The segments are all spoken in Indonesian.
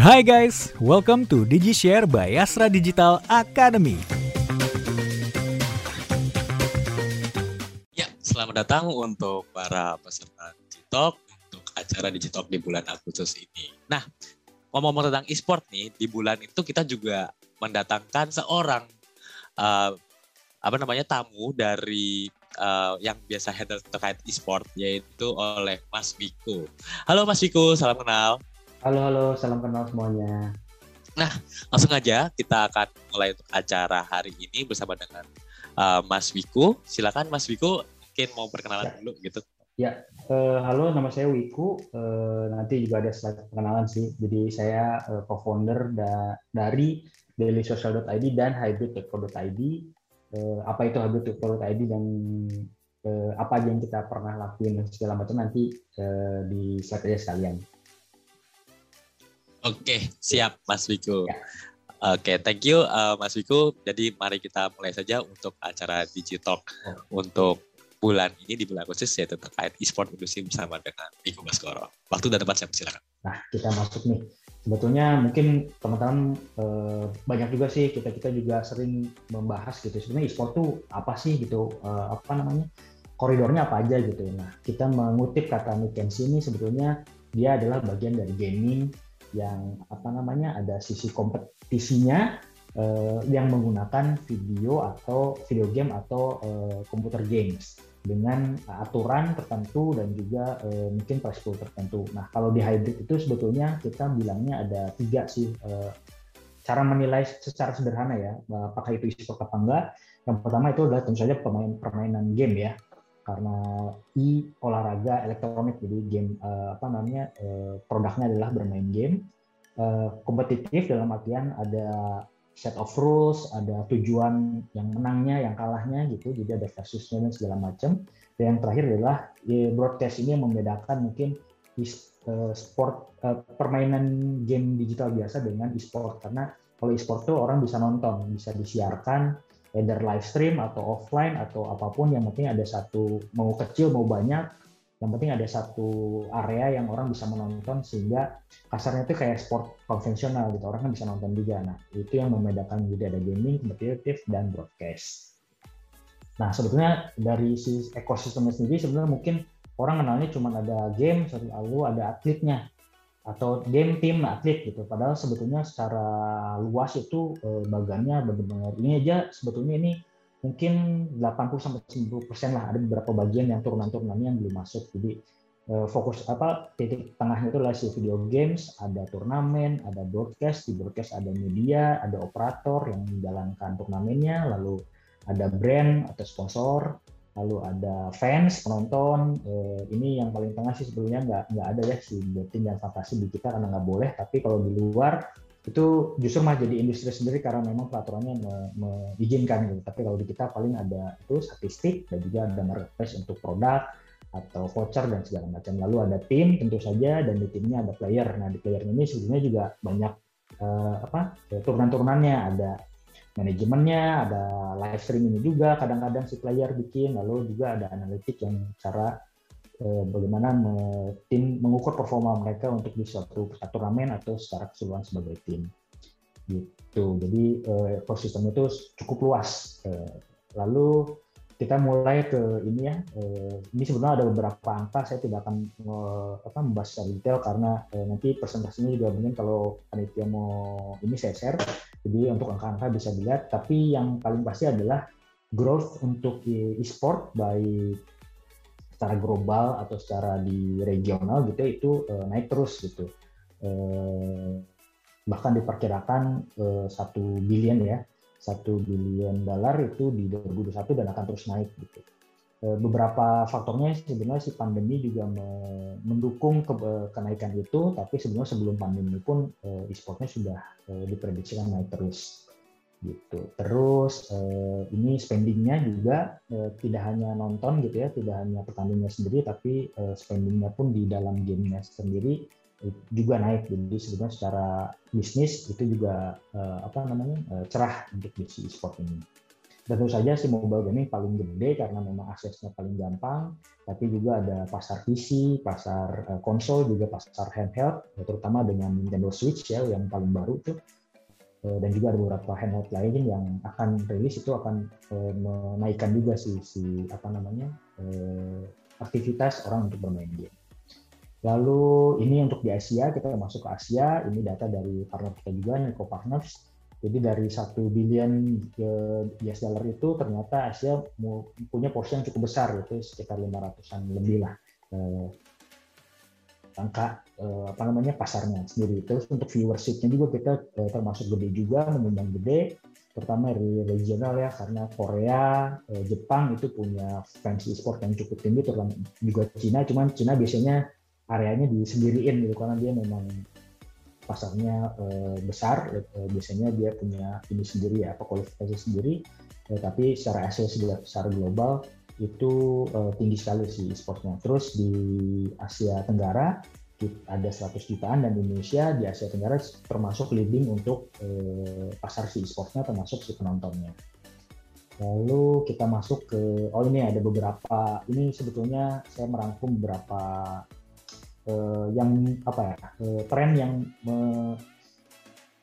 Hai guys, welcome to DigiShare by Astra Digital Academy. Ya, selamat datang untuk para peserta Digitalk untuk acara Digitalk di bulan Agustus ini. Nah, ngomong-ngomong tentang e-sport nih, di bulan itu kita juga mendatangkan seorang uh, apa namanya tamu dari uh, yang biasa handle terkait e-sport yaitu oleh Mas Viko. Halo Mas Viko, salam kenal. Halo, halo, salam kenal semuanya. Nah, langsung aja kita akan mulai untuk acara hari ini bersama dengan uh, Mas Wiku. Silakan Mas Wiku, mungkin mau perkenalan ya. dulu gitu. Ya, uh, halo, nama saya Wiku. Uh, nanti juga ada slide perkenalan sih. Jadi saya uh, co-founder da dari dailysocial.id dan hybrid.co.id. Uh, apa itu hybrid.co.id dan uh, apa aja yang kita pernah lakuin segala macam nanti uh, di slide aja sekalian. Oke, siap Mas Wiku. Ya. Oke, thank you uh, Mas Wiku. Jadi mari kita mulai saja untuk acara Digitalk oh. untuk bulan ini di bulan Agustus yaitu terkait e-sport industri bersama dengan Wiku Baskoro. Waktu dan tempat saya persilakan. Nah, kita masuk nih. Sebetulnya mungkin teman-teman eh, banyak juga sih kita kita juga sering membahas gitu. Sebenarnya e-sport tuh apa sih gitu? Eh, apa namanya? Koridornya apa aja gitu. Nah, kita mengutip kata McKinsey ini sebetulnya dia adalah bagian dari gaming, yang apa namanya ada sisi kompetisinya uh, yang menggunakan video atau video game atau uh, computer games dengan aturan tertentu dan juga uh, mungkin price tertentu. Nah kalau di hybrid itu sebetulnya kita bilangnya ada tiga sih uh, cara menilai secara sederhana ya apakah itu e-sport apa enggak. Yang pertama itu adalah tentu saja pemain permainan game ya karena i olahraga elektronik. Jadi game uh, apa namanya uh, produknya adalah bermain game. Uh, kompetitif dalam artian ada set of rules ada tujuan yang menangnya yang kalahnya gitu. Jadi ada versusnya dan segala macam. Dan yang terakhir adalah ya, broadcast ini yang membedakan mungkin sport permainan game digital biasa dengan e-sport. Karena kalau e-sport tuh orang bisa nonton bisa disiarkan either live stream atau offline atau apa pun yang penting ada satu mau kecil mau banyak yang penting ada satu area yang orang bisa menonton sehingga kasarnya itu kayak sport konvensional gitu orang kan bisa nonton juga. Nah itu yang membedakan jadi ada gaming kompetitif dan broadcast. Nah sebetulnya dari si ekosistemnya sendiri sebenarnya mungkin orang kenalnya cuma ada game lalu ada atletnya atau game tim atlet gitu. Padahal sebetulnya secara luas itu eh, bagannya benar-benar ini aja sebetulnya ini mungkin 80 sampai 90 persen lah ada beberapa bagian yang turunan-turunannya yang belum masuk. Jadi eh, fokus apa titik tengahnya itu adalah si video games, ada turnamen, ada broadcast, di broadcast ada media, ada operator yang menjalankan turnamennya, lalu ada brand atau sponsor, lalu ada fans penonton eh, ini yang paling tengah sih sebetulnya nggak nggak ada ya si betting dan fantasi di kita karena nggak boleh. Tapi kalau di luar itu justru mah jadi industri sendiri karena memang peraturannya mengizinkan gitu. Tapi kalau di kita paling ada itu statistik dan juga ada marketplace untuk produk atau voucher dan segala macam. Lalu ada tim tentu saja dan di timnya ada player. Nah di player ini sebetulnya juga banyak uh, apa turunan-turunannya. Ada manajemennya, ada live streaming juga kadang-kadang si player bikin, lalu juga ada analitik yang cara eh, bagaimana me, tim mengukur performa mereka untuk di suatu turnamen atau secara keseluruhan sebagai tim. Gitu. Jadi eh, ekosistem itu cukup luas. Eh, lalu kita mulai ke ini ya. Eh, ini sebenarnya ada beberapa angka. Saya tidak akan eh, apa, membahas secara detail karena eh, nanti presentasinya juga mungkin kalau panitia mau ini saya share. Jadi untuk angka-angka bisa dilihat. Tapi yang paling pasti adalah growth untuk e-sport baik secara global atau secara di regional gitu itu naik terus gitu. bahkan diperkirakan satu billion ya satu billion dolar itu di 2021 dan akan terus naik gitu. Eh, beberapa faktornya sebenarnya si pandemi juga mendukung ke, eh, kenaikan itu, tapi sebenarnya sebelum pandemi pun eh, e-sportnya sudah diprediksikan naik terus gitu. Terus ini spendingnya juga tidak hanya nonton gitu ya, tidak hanya pertandingannya sendiri, tapi spendingnya pun di dalam gamenya sendiri juga naik jadi sebenarnya secara bisnis itu juga uh, apa namanya uh, cerah untuk di e-sport ini tentu saja si mobile gaming paling gede karena memang aksesnya paling gampang, tapi juga ada pasar PC, pasar uh, konsol, juga pasar handheld, ya, terutama dengan Nintendo Switch ya yang paling baru tuh. Uh, dan juga ada beberapa handheld lain yang akan rilis itu akan menaikkan juga si, si apa namanya aktivitas orang untuk bermain game. Lalu ini untuk di Asia kita masuk ke Asia, ini data dari partner kita juga, Nico Partners. Jadi dari satu billion US dollar itu ternyata Asia punya porsi yang cukup besar yaitu sekitar 500-an lebih lah eh, angka eh, apa namanya pasarnya sendiri. Terus untuk viewershipnya juga kita eh, termasuk gede juga menyumbang gede terutama dari regional ya karena Korea, eh, Jepang itu punya fans e-sport yang cukup tinggi terutama juga Cina cuman Cina biasanya areanya disendiriin gitu karena dia memang pasarnya uh, besar, uh, biasanya dia punya ini sendiri ya, apa kualifikasi sendiri, uh, tapi secara Asia secara global itu uh, tinggi sekali sih e-sportnya. Terus di Asia Tenggara ada 100 jutaan dan di Indonesia di Asia Tenggara termasuk leading untuk uh, pasar si e-sportnya termasuk si penontonnya. Lalu kita masuk ke, oh ini ada beberapa, ini sebetulnya saya merangkum beberapa uh, yang apa ya uh, tren yang me,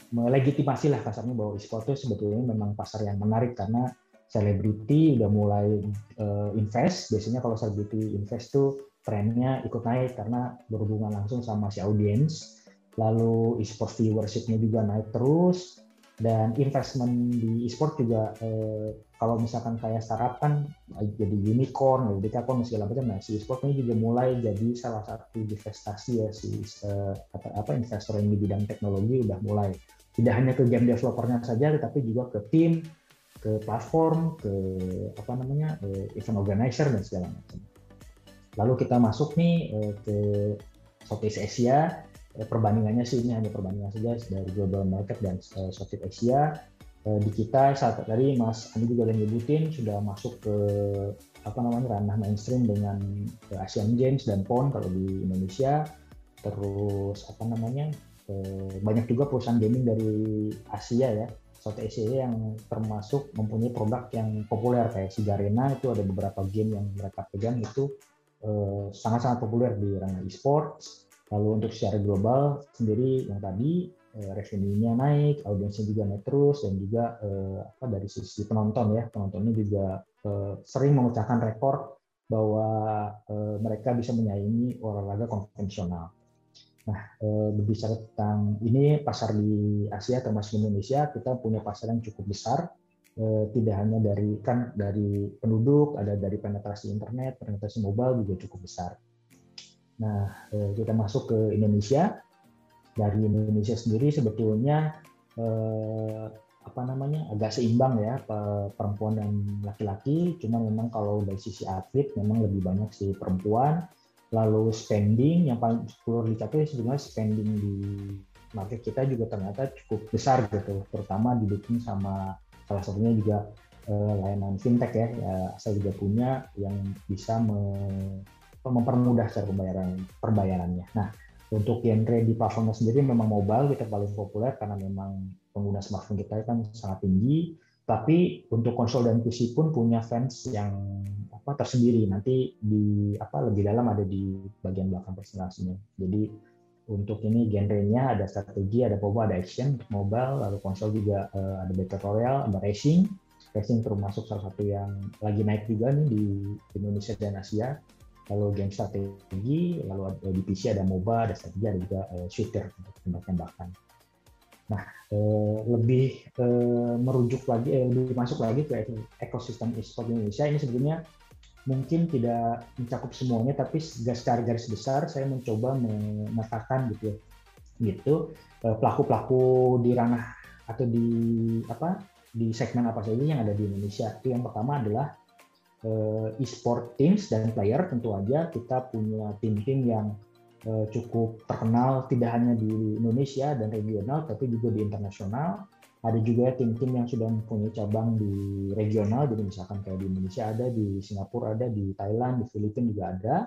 melegitimasi lah kasarnya bahwa e-sport itu sebetulnya memang pasar yang menarik karena selebriti udah mulai uh, invest. Biasanya kalau selebriti invest tuh trennya ikut naik karena berhubungan langsung sama si audiens. Lalu e-sport viewershipnya juga naik terus dan investment di e-sport juga eh, kalau misalkan kayak startup kan jadi unicorn, jadi unicorn segala macam. Nah, si e-sport ini juga mulai jadi salah satu investasi ya si eh, apa, apa investor yang di bidang teknologi udah mulai tidak hanya ke game developernya saja, tetapi juga ke tim, ke platform, ke apa namanya eh, event organizer dan segala macam. Lalu kita masuk nih eh, ke Southeast Asia Eh, perbandingannya sih ini hanya perbandingan saja dari global market dan uh, Southeast Asia. Uh, di kita saat tadi Mas Andi juga udah nyebutin sudah masuk ke apa namanya ranah mainstream dengan uh, Asian Games dan PON kalau di Indonesia. Terus apa namanya uh, banyak juga perusahaan gaming dari Asia ya Southeast Asia yang termasuk mempunyai produk yang populer kayak Sigarena itu ada beberapa game yang mereka pegang itu sangat-sangat populer di ranah e-sports Lalu untuk secara global sendiri yang tadi eh, revenue-nya naik, audiensnya juga naik terus dan juga eh, apa dari sisi penonton ya penontonnya juga eh, sering memecahkan rekor bahwa eh, mereka bisa menyaingi olahraga konvensional. Nah, eh, berbicara tentang ini pasar di Asia termasuk Indonesia, kita punya pasar yang cukup besar. Eh, tidak hanya dari kan dari penduduk, ada dari penetrasi internet, penetrasi mobile juga cukup besar. Nah, eh, kita masuk ke Indonesia. Dari Indonesia sendiri sebetulnya eh, apa namanya agak seimbang ya perempuan dan laki-laki. Cuma memang kalau dari sisi atlet memang lebih banyak si perempuan. Lalu spending yang paling perlu dicapai sebenarnya spending di market kita juga ternyata cukup besar gitu, terutama didukung sama salah satunya juga eh, layanan fintech ya, ya saya juga punya yang bisa mempermudah cara pembayaran perbayarannya. Nah, untuk genre di platformnya sendiri memang mobile kita paling populer karena memang pengguna smartphone kita kan sangat tinggi. Tapi untuk konsol dan PC pun punya fans yang apa tersendiri. Nanti di apa lebih dalam ada di bagian belakang presentasinya. Jadi untuk ini genrenya ada strategi, ada mobile, ada action mobile, lalu konsol juga uh, ada battle royale, ada racing. Racing termasuk salah satu yang lagi naik juga nih di Indonesia dan Asia lalu game strategi, lalu ada di PC ada MOBA, ada strategi, ada juga uh, shooter untuk tembak-tembakan. Nah, uh, lebih merujuk lagi, lebih masuk lagi ke ekosistem e-sport Indonesia ini sebenarnya mungkin tidak mencakup semuanya, tapi secara garis besar saya mencoba memetakan gitu, ya. gitu pelaku-pelaku di ranah atau di apa di segmen apa saja yang ada di Indonesia. Itu yang pertama adalah e-sport teams dan player tentu aja kita punya tim-tim yang uh, cukup terkenal tidak hanya di Indonesia dan regional tapi juga di internasional. Ada juga tim-tim yang sudah mempunyai cabang di regional jadi misalkan kayak di Indonesia ada di Singapura ada di Thailand di Filipina juga ada.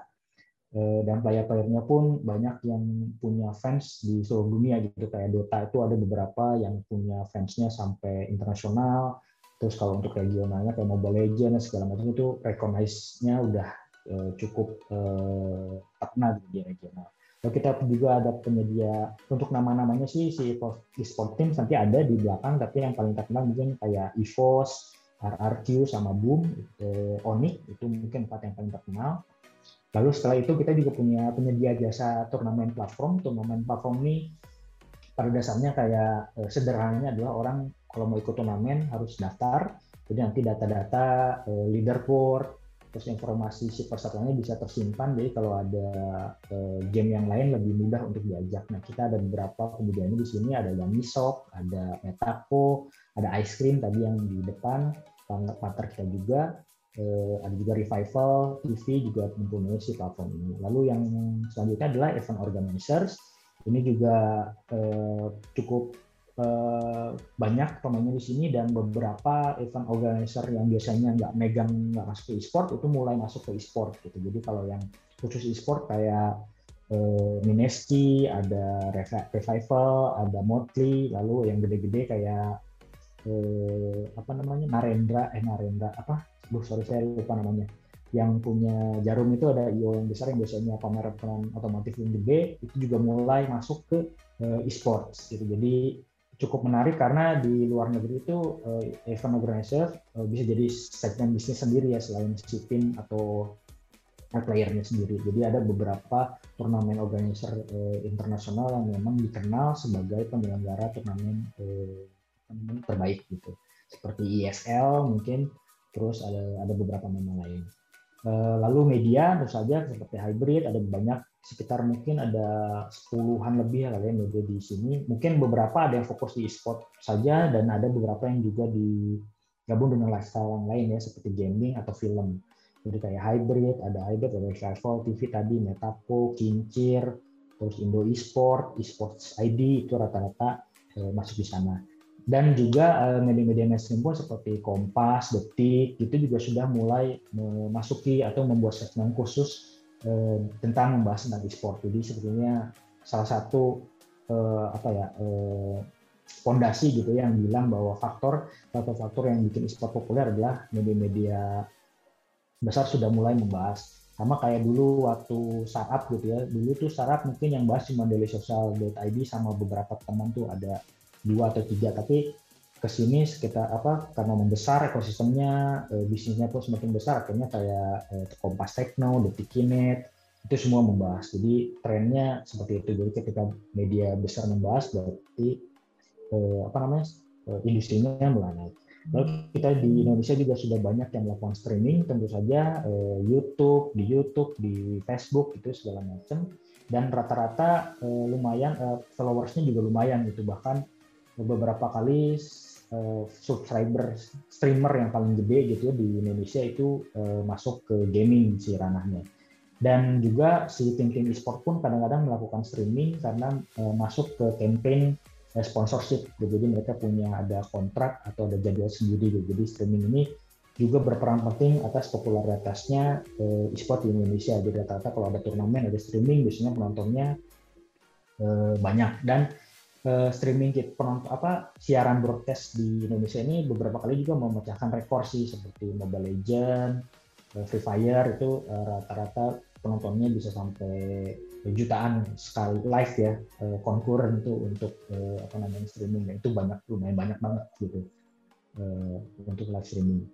Eh, dan player-playernya pun banyak yang punya fans di seluruh dunia gitu. Kayak Dota itu ada beberapa yang punya fansnya sampai internasional Terus kalau untuk regionalnya kayak Mobile Legends segala macam itu recognize-nya udah uh, cukup uh, terkenal di regional. Lalu kita juga ada penyedia untuk nama-namanya sih si e-sport team nanti ada di belakang, tapi yang paling terkenal mungkin kayak EVOS, RRQ sama Boom, eh, Onyx itu mungkin empat yang paling terkenal. Lalu setelah itu kita juga punya penyedia jasa turnamen platform. Turnamen platform ini pada dasarnya kayak eh, sederhananya adalah orang kalau mau ikut turnamen harus daftar. Jadi nanti data-data eh, leaderboard, terus informasi si pesertanya bisa tersimpan. Jadi kalau ada eh, game yang lain lebih mudah untuk diajak. Nah kita ada beberapa kemudian di sini ada Yamisok, ada Metaco, ada Ice Cream tadi yang di depan, partner kita juga. Eh, ada juga Revival TV juga mempunyai si platform ini. Lalu yang selanjutnya adalah event organizers. Ini juga cukup banyak pemainnya di sini dan beberapa event organizer yang biasanya nggak megang nggak masuk ke e-sport itu mulai masuk ke e-sport gitu. Jadi kalau yang khusus e-sport kayak eh, Mineski, ada Revival, ada Motley, lalu yang gede-gede kayak eh, apa namanya Narendra, eh Narendra apa Duh, sorry saya lupa namanya. Yang punya Jarum itu ada IO yang besar yang biasanya pameran otomotif yang gede itu juga mulai masuk ke uh, e-sports gitu. Jadi cukup menarik karena di luar negeri itu uh, event organizer uh, bisa jadi segmen bisnis sendiri ya selain tim atau playernya sendiri. Jadi ada beberapa turnamen organizer uh, internasional yang memang dikenal sebagai penyelenggara turnamen uh, terbaik gitu. Seperti ISL mungkin terus ada ada beberapa nama lain. Eh, lalu media tentu saja seperti hybrid ada banyak sekitar mungkin ada sepuluhan lebih ya kalian media di sini. Mungkin beberapa ada yang fokus di e-sport saja dan ada beberapa yang juga digabung dengan lifestyle yang lain ya seperti gaming atau film. Jadi kayak hybrid, ada hybrid, ada travel, TV tadi, Metapo, Kincir, terus Indo e-sport, e-sports ID itu rata-rata eh, masuk di sana dan juga eh, media-media mainstream pun seperti Kompas, Detik itu juga sudah mulai memasuki atau membuat segmen khusus eh, tentang membahas tentang e-sport. Jadi sebetulnya salah satu eh, apa ya fondasi gitu ya yang bilang bahwa faktor atau faktor yang bikin e-sport populer adalah media-media besar sudah mulai membahas. Sama kayak dulu waktu startup gitu ya. Dulu tuh startup mungkin yang bahas cuma daily social.id sama beberapa teman tuh ada dua atau tiga. Tapi ke sini sekitar apa karena membesar ekosistemnya e, bisnisnya pun semakin besar akhirnya kayak e, Kompas Tekno, Detikinet itu semua membahas. Jadi trennya seperti itu. Jadi ketika media besar membahas berarti e, apa namanya e, industrinya mulai naik. Lalu kita di Indonesia juga sudah banyak yang melakukan streaming. Tentu saja YouTube di YouTube di Facebook itu segala macam. Dan rata-rata lumayan followersnya juga lumayan gitu. Bahkan beberapa kali uh, subscriber streamer yang paling gede gitu ya di Indonesia itu uh, masuk ke gaming si ranahnya. Dan juga si tim-tim e-sport pun kadang-kadang melakukan streaming karena uh, masuk ke campaign uh, sponsorship. Gitu. Jadi mereka punya ada kontrak atau ada jadwal sendiri. Gitu. Jadi streaming ini juga berperan penting atas popularitasnya uh, e-sport di Indonesia. Jadi rata-rata kalau ada turnamen, ada streaming, biasanya penontonnya uh, banyak. Dan uh, streaming penonton apa siaran broadcast di Indonesia ini beberapa kali juga memecahkan rekor sih seperti Mobile Legend, uh, Free Fire itu eh, rata-rata penontonnya bisa sampai jutaan sekali live ya konkuren itu untuk apa namanya streaming. Itu banyak lumayan banyak banget gitu untuk live streaming.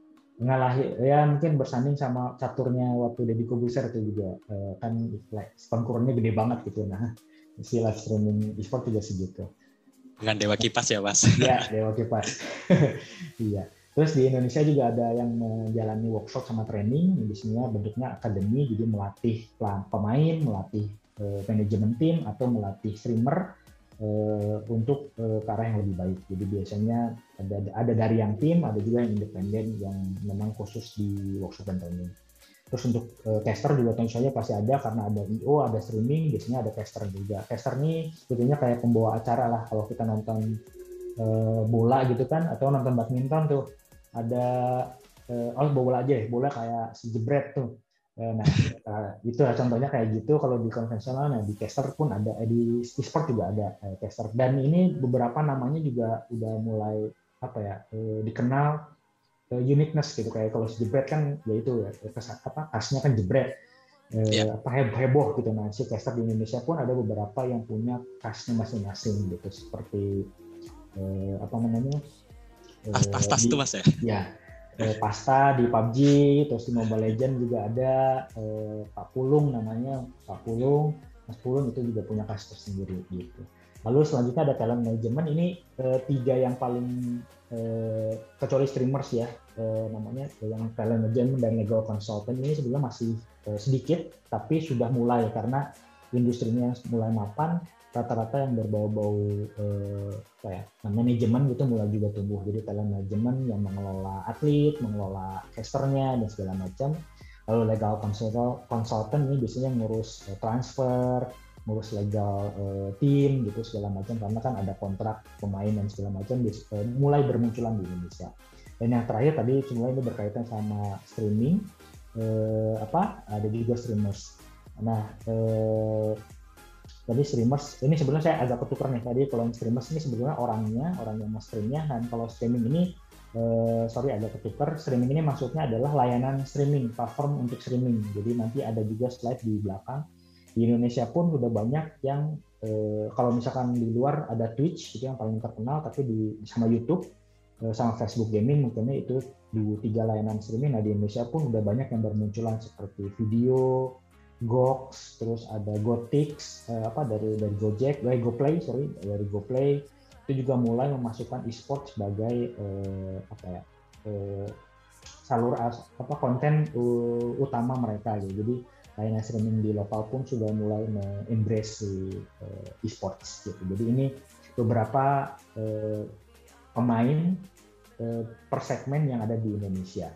Ngalahi ya mungkin bersanding sama caturnya waktu Deddy Kobuser itu juga kan konkurennya gede banget gitu nah si live streaming e-sport juga segitu. Dengan Dewa Kipas ya, Mas? Iya, Dewa Kipas. iya. Terus di Indonesia juga ada yang menjalani workshop sama training, di sini bentuknya akademi, jadi melatih pemain, melatih uh, manajemen tim, atau melatih streamer uh, untuk uh, ke arah yang lebih baik. Jadi biasanya ada, ada dari yang tim, ada juga yang independen yang memang khusus di workshop dan training. Terus untuk uh, caster juga tentu saja pasti ada karena ada IO, ada streaming, biasanya ada caster juga. Caster ini sebetulnya kayak pembawa acara lah kalau kita nonton uh, bola gitu kan atau nonton badminton tuh ada uh, oh bola aja ya, bola kayak si jebret tuh. Nah, itu lah contohnya kayak gitu kalau di konvensional nah di caster pun ada eh, di e-sport juga ada eh, caster dan ini beberapa namanya juga udah mulai apa ya eh, dikenal uniqueness gitu kayak kalau jebret kan ya itu ya apa khasnya kan jebret. Yeah. apa heboh gitu. Nah si caster di Indonesia pun ada beberapa yang punya khasnya masing-masing gitu seperti uh, apa namanya? Uh, tas itu mas ya? Ya eh, pasta di PUBG terus di Mobile Legend juga ada eh, Pak Pulung namanya Pak Pulung Mas Pulun itu juga punya kasus tersendiri gitu. Lalu selanjutnya ada talent management. Ini eh, tiga yang paling eh, kecuali streamers ya eh, namanya yang talent management dan legal consultant ini sebenarnya masih eh, sedikit tapi sudah mulai karena industrinya mulai mapan rata-rata yang berbau-bau eh, kayak manajemen gitu mulai juga tumbuh. Jadi talent management yang mengelola atlet mengelola casternya dan segala macam. Lalu legal consultant ini biasanya ngurus uh, transfer ngurus legal uh, tim gitu segala macam. Karena kan ada kontrak pemain dan segala macam uh, mulai bermunculan di Indonesia. Dan yang terakhir tadi sebenarnya ini berkaitan sama streaming uh, apa ada juga streamers. Nah uh, tadi streamers ini sebenarnya saya agak ketukar nih tadi kalau streamers ini sebenarnya orangnya orang yang mau streamnya. Dan kalau streaming ini uh, sorry agak ketukar streaming ini maksudnya adalah layanan streaming platform untuk streaming. Jadi nanti ada juga slide di belakang di Indonesia pun sudah banyak yang uh, kalau misalkan di luar ada Twitch itu yang paling terkenal tapi di sama YouTube uh, sama Facebook Gaming mungkinnya itu di tiga layanan streaming nah di Indonesia pun udah banyak yang bermunculan seperti video Gox, terus ada Gotix, uh, apa dari dari Gojek, dari GoPlay, sorry, dari GoPlay, itu juga mulai memasukkan e-sport sebagai uh, apa ya uh, salur apa konten uh, utama mereka gitu. Jadi layanan streaming di lokal pun sudah mulai embrace uh, e-sports gitu. Jadi ini beberapa uh, pemain uh, per segmen yang ada di Indonesia.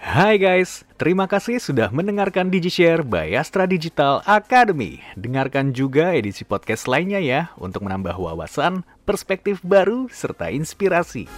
Hai guys, terima kasih sudah mendengarkan DigiShare by Astra Digital Academy. Dengarkan juga edisi podcast lainnya ya untuk menambah wawasan, perspektif baru, serta inspirasi.